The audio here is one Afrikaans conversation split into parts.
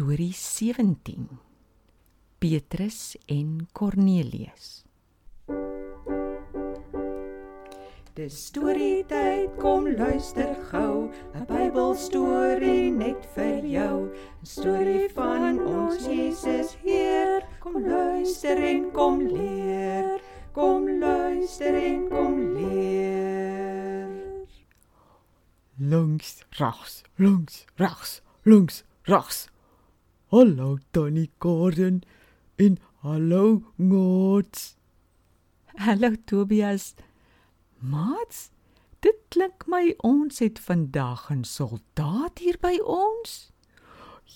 Storie 17 Petrus en Cornelius Dis storie tyd, kom luister gou, 'n Bybelstorie net vir jou. 'n Storie van ons Jesus Heer. Kom luister en kom leer. Kom luister en kom leer. Links, regs, links, regs, links, regs. Hallo Tannie Gordon en hallo Ngots. Hallo Tobias. Mats, dit klink my ons het vandag 'n soldaat hier by ons.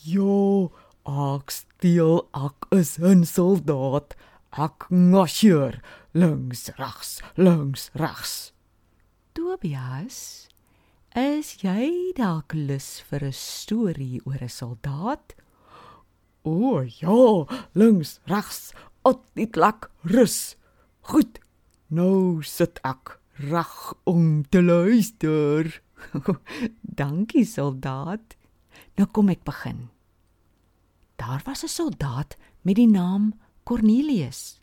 Ja, ek steel ek is 'n soldaat. Ek marcheer links, regs, links, regs. Tobias, is jy dalk lus vir 'n storie oor 'n soldaat? O ja, links, regs, op die klak rus. Goed. Nou sit ek reg om te luister. Dankie soldaat. Nou kom ek begin. Daar was 'n soldaat met die naam Cornelius.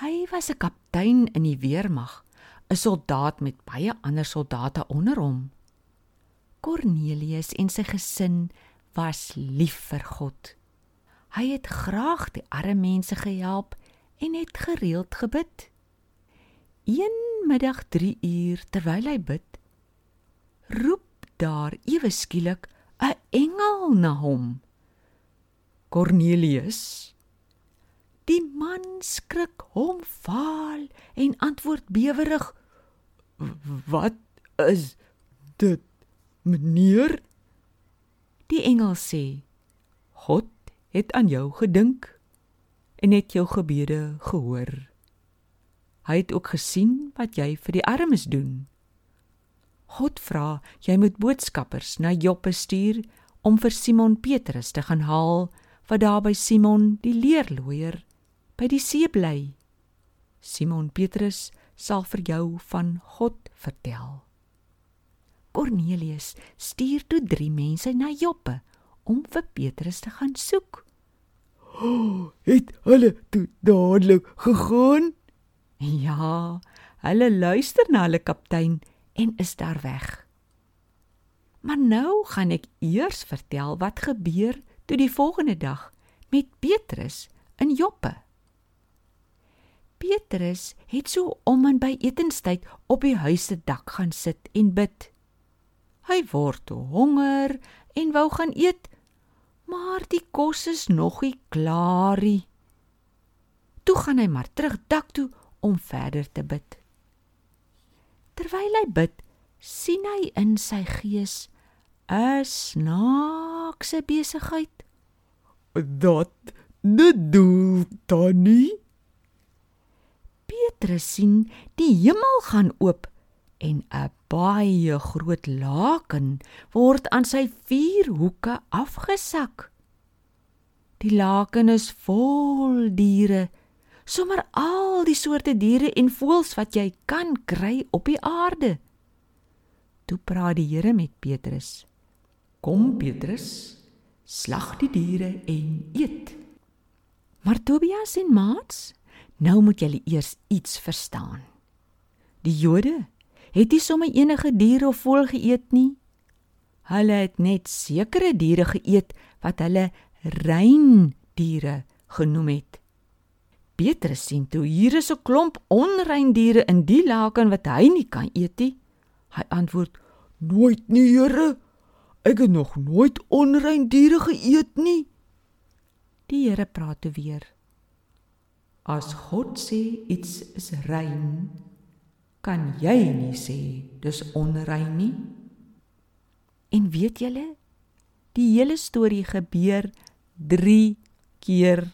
Hy was 'n kaptein in die weermag, 'n soldaat met baie ander soldate onder hom. Cornelius en sy gesin was lief vir God. Hy het graag die arme mense gehelp en het gereeld gebid. Een middag 3 uur terwyl hy bid, roep daar ewe skielik 'n engel na hom. Cornelius. Die man skrik hom vaal en antwoord bewerig: "Wat is dit, meneer?" Die engel sê: "God het aan jou gedink en het jou gebede gehoor. Hy het ook gesien wat jy vir die armes doen. God vra jy moet boodskappers na Joppe stuur om vir Simon Petrus te gaan haal wat daar by Simon die leerloier by die see bly. Simon Petrus sal vir jou van God vertel. Cornelius stuur toe 3 mense na Joppe om vir Petrus te gaan soek. Oh, het hulle toe dadelik gegaan? Ja, hulle luister na hulle kaptein en is daar weg. Maar nou gaan ek eers vertel wat gebeur toe die volgende dag met Petrus in Joppe. Petrus het so om en by etenstyd op die huis se dak gaan sit en bid. Hy word toe honger en wou gaan eet, maar die kos is nog nie klaar nie. Toe gaan hy maar terug dak toe om verder te bid. Terwyl hy bid, sien hy in sy gees 'n snaakse besigheid. Dat bedoel Tannie? Petrus sien die hemel gaan oop en 'n baie groot laken word aan sy vier hoeke afgesak. Die laken is vol diere, sommer al die soorte diere en voëls wat jy kan kry op die aarde. Toe praat die Here met Petrus. Kom Petrus, slag die diere en eet. Maar Tobias en Maats, nou moet julle eers iets verstaan. Die Jode het nie sommer enige dier of voël geëet nie. Hulle het net sekere diere geëet wat hulle rein diere genoem het. Petrus sien toe hier is 'n klomp onrein diere in die laken wat hy nie kan eet nie. Hy antwoord: "Nooit nie, Here. Ek het nog nooit onrein diere geëet nie." Die Here praat toe weer: "As God sê iets is rein, kan jy nie sê dis onrein nie." En weet julle, die hele storie gebeur 3 keer.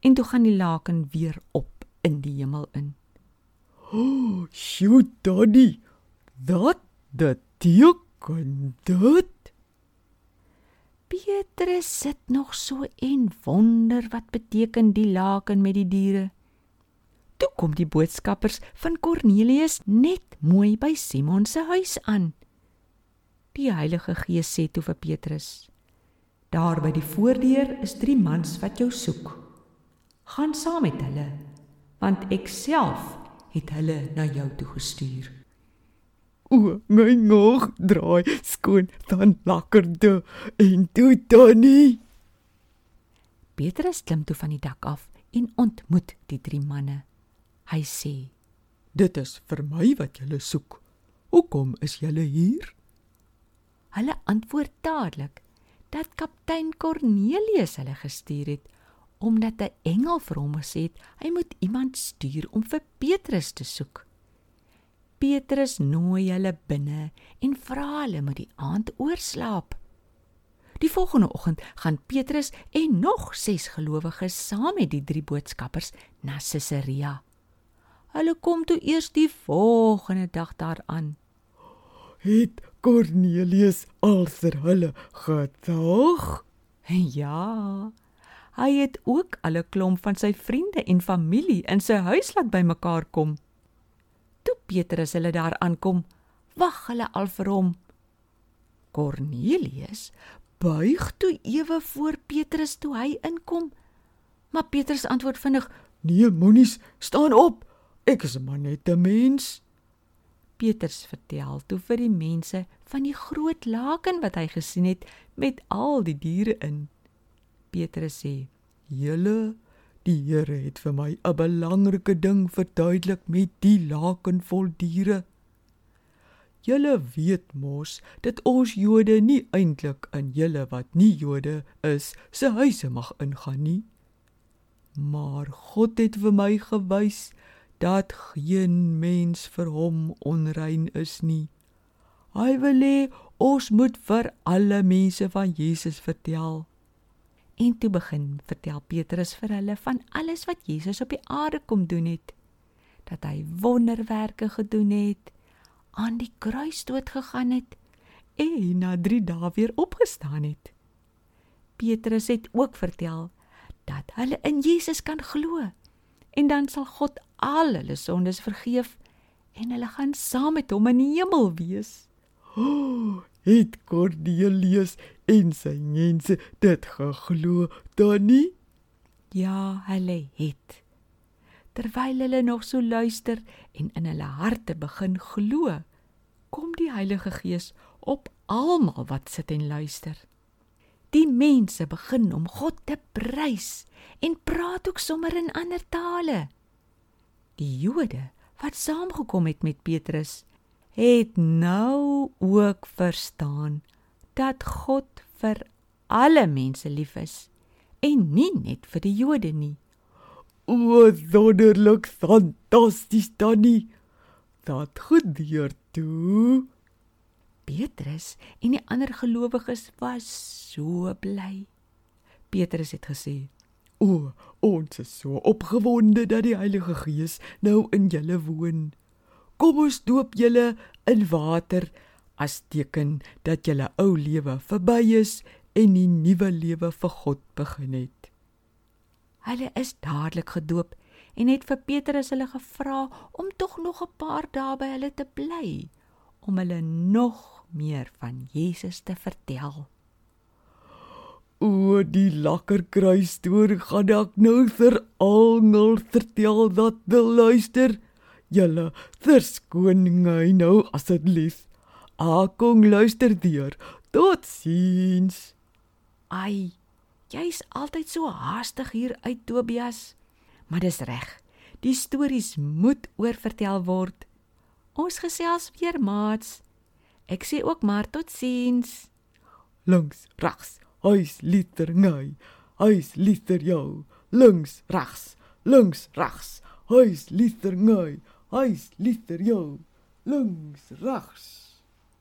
En toe gaan die laken weer op in die hemel in. Oh, shoot, Daddy. Dat dit teken dit. Petrus sit nog so en wonder wat beteken die laken met die diere. Toe kom die boodskappers van Kornelius net mooi by Simon se huis aan. Die Heilige Gees sê toe vir Petrus: Daar by die voordeur is drie mans wat jou soek. Gaan saam met hulle, want ek self het hulle na jou toe gestuur. O, my nog draai skoon dan lekkerde en toe Tannie. Petrus klim toe van die dak af en ontmoet die drie manne. Hy sê: Dit is vir my wat julle soek. Hoekom is julle hier? Hulle antwoord dadelik dat kaptein Cornelius hulle gestuur het omdat 'n engel vir hom gesê het hy moet iemand stuur om vir Petrus te soek. Petrus nooi hulle binne en vra hulle moet die aand oorslaap. Die volgende oggend gaan Petrus en nog 6 gelowiges saam met die drie boodskappers na Caesarea. Hulle kom toe eers die volgende dag daaraan. Het Cornelius alser hulle gedag? Ja. Hy het ook alle klomp van sy vriende en familie in sy huis laat bymekaar kom. Toe Petrus hulle daar aankom, wag hulle al vir hom. Cornelius buig toe ewe voor Petrus toe hy inkom. Maar Petrus antwoord vinnig: "Nee, moenies, staan op. Ek is maar net 'n mens." Petrus vertel toe vir die mense van die groot laken wat hy gesien het met al die diere in. Petrus sê: "Julle Die Here het vir my 'n belangrike ding verduidelik met die laken vol diere. Julle weet mos dat ons Jode nie eintlik in julle wat nie Jode is se huise mag ingaan nie. Maar God het vir my gewys dat geen mens vir hom onrein is nie. Hy wil hê ons moet vir alle mense van Jesus vertel. En toe begin vertel Petrus vir hulle van alles wat Jesus op die aarde kom doen het. Dat hy wonderwerke gedoen het, aan die kruis dood gegaan het en na 3 dae weer opgestaan het. Petrus het ook vertel dat hulle in Jesus kan glo en dan sal God al hulle sondes vergeef en hulle gaan saam met hom in die hemel wees. Oh, het Cornelius en sy mense dit geglo nie? Ja, hulle het. Terwyl hulle nog so luister en in hulle harte begin glo, kom die Heilige Gees op almal wat sit en luister. Die mense begin om God te prys en praat ook sommer in ander tale. Die Jode wat saamgekom het met Petrus, het nou ook verstaan dat God vir alle mense lief is en nie net vir die Jode nie. O, wonderlik, fantasties, Danny. Dat gebeur toe. Petrus en die ander gelowiges was so bly. Petrus het gesê: "O, ons is so opgewonde dat die Heilige Gees nou in julle woon." Kom ons doop julle in water as teken dat julle ou lewe verby is en 'n nuwe lewe vir God begin het. Hulle is dadelik gedoop en het vir Petrus hulle gevra om tog nog 'n paar dae by hulle te bly om hulle nog meer van Jesus te vertel. O, die lekker kruis storie gaan ek nou vir almal vertel dat wil luister. Julle verskoning nou asseblief. Akong luister deur. Totsiens. Ai, jy's altyd so haastig hier uit Tobias. Maar dis reg. Die stories moet oorvertel word. Ons gesels weer, maats. Ek sê ook maar totsiens. Links, regs. Huis liter ngai. Huis liter jou. Links, regs. Links, regs. Huis liter ngai. Hy's lief vir jou. Links, regs.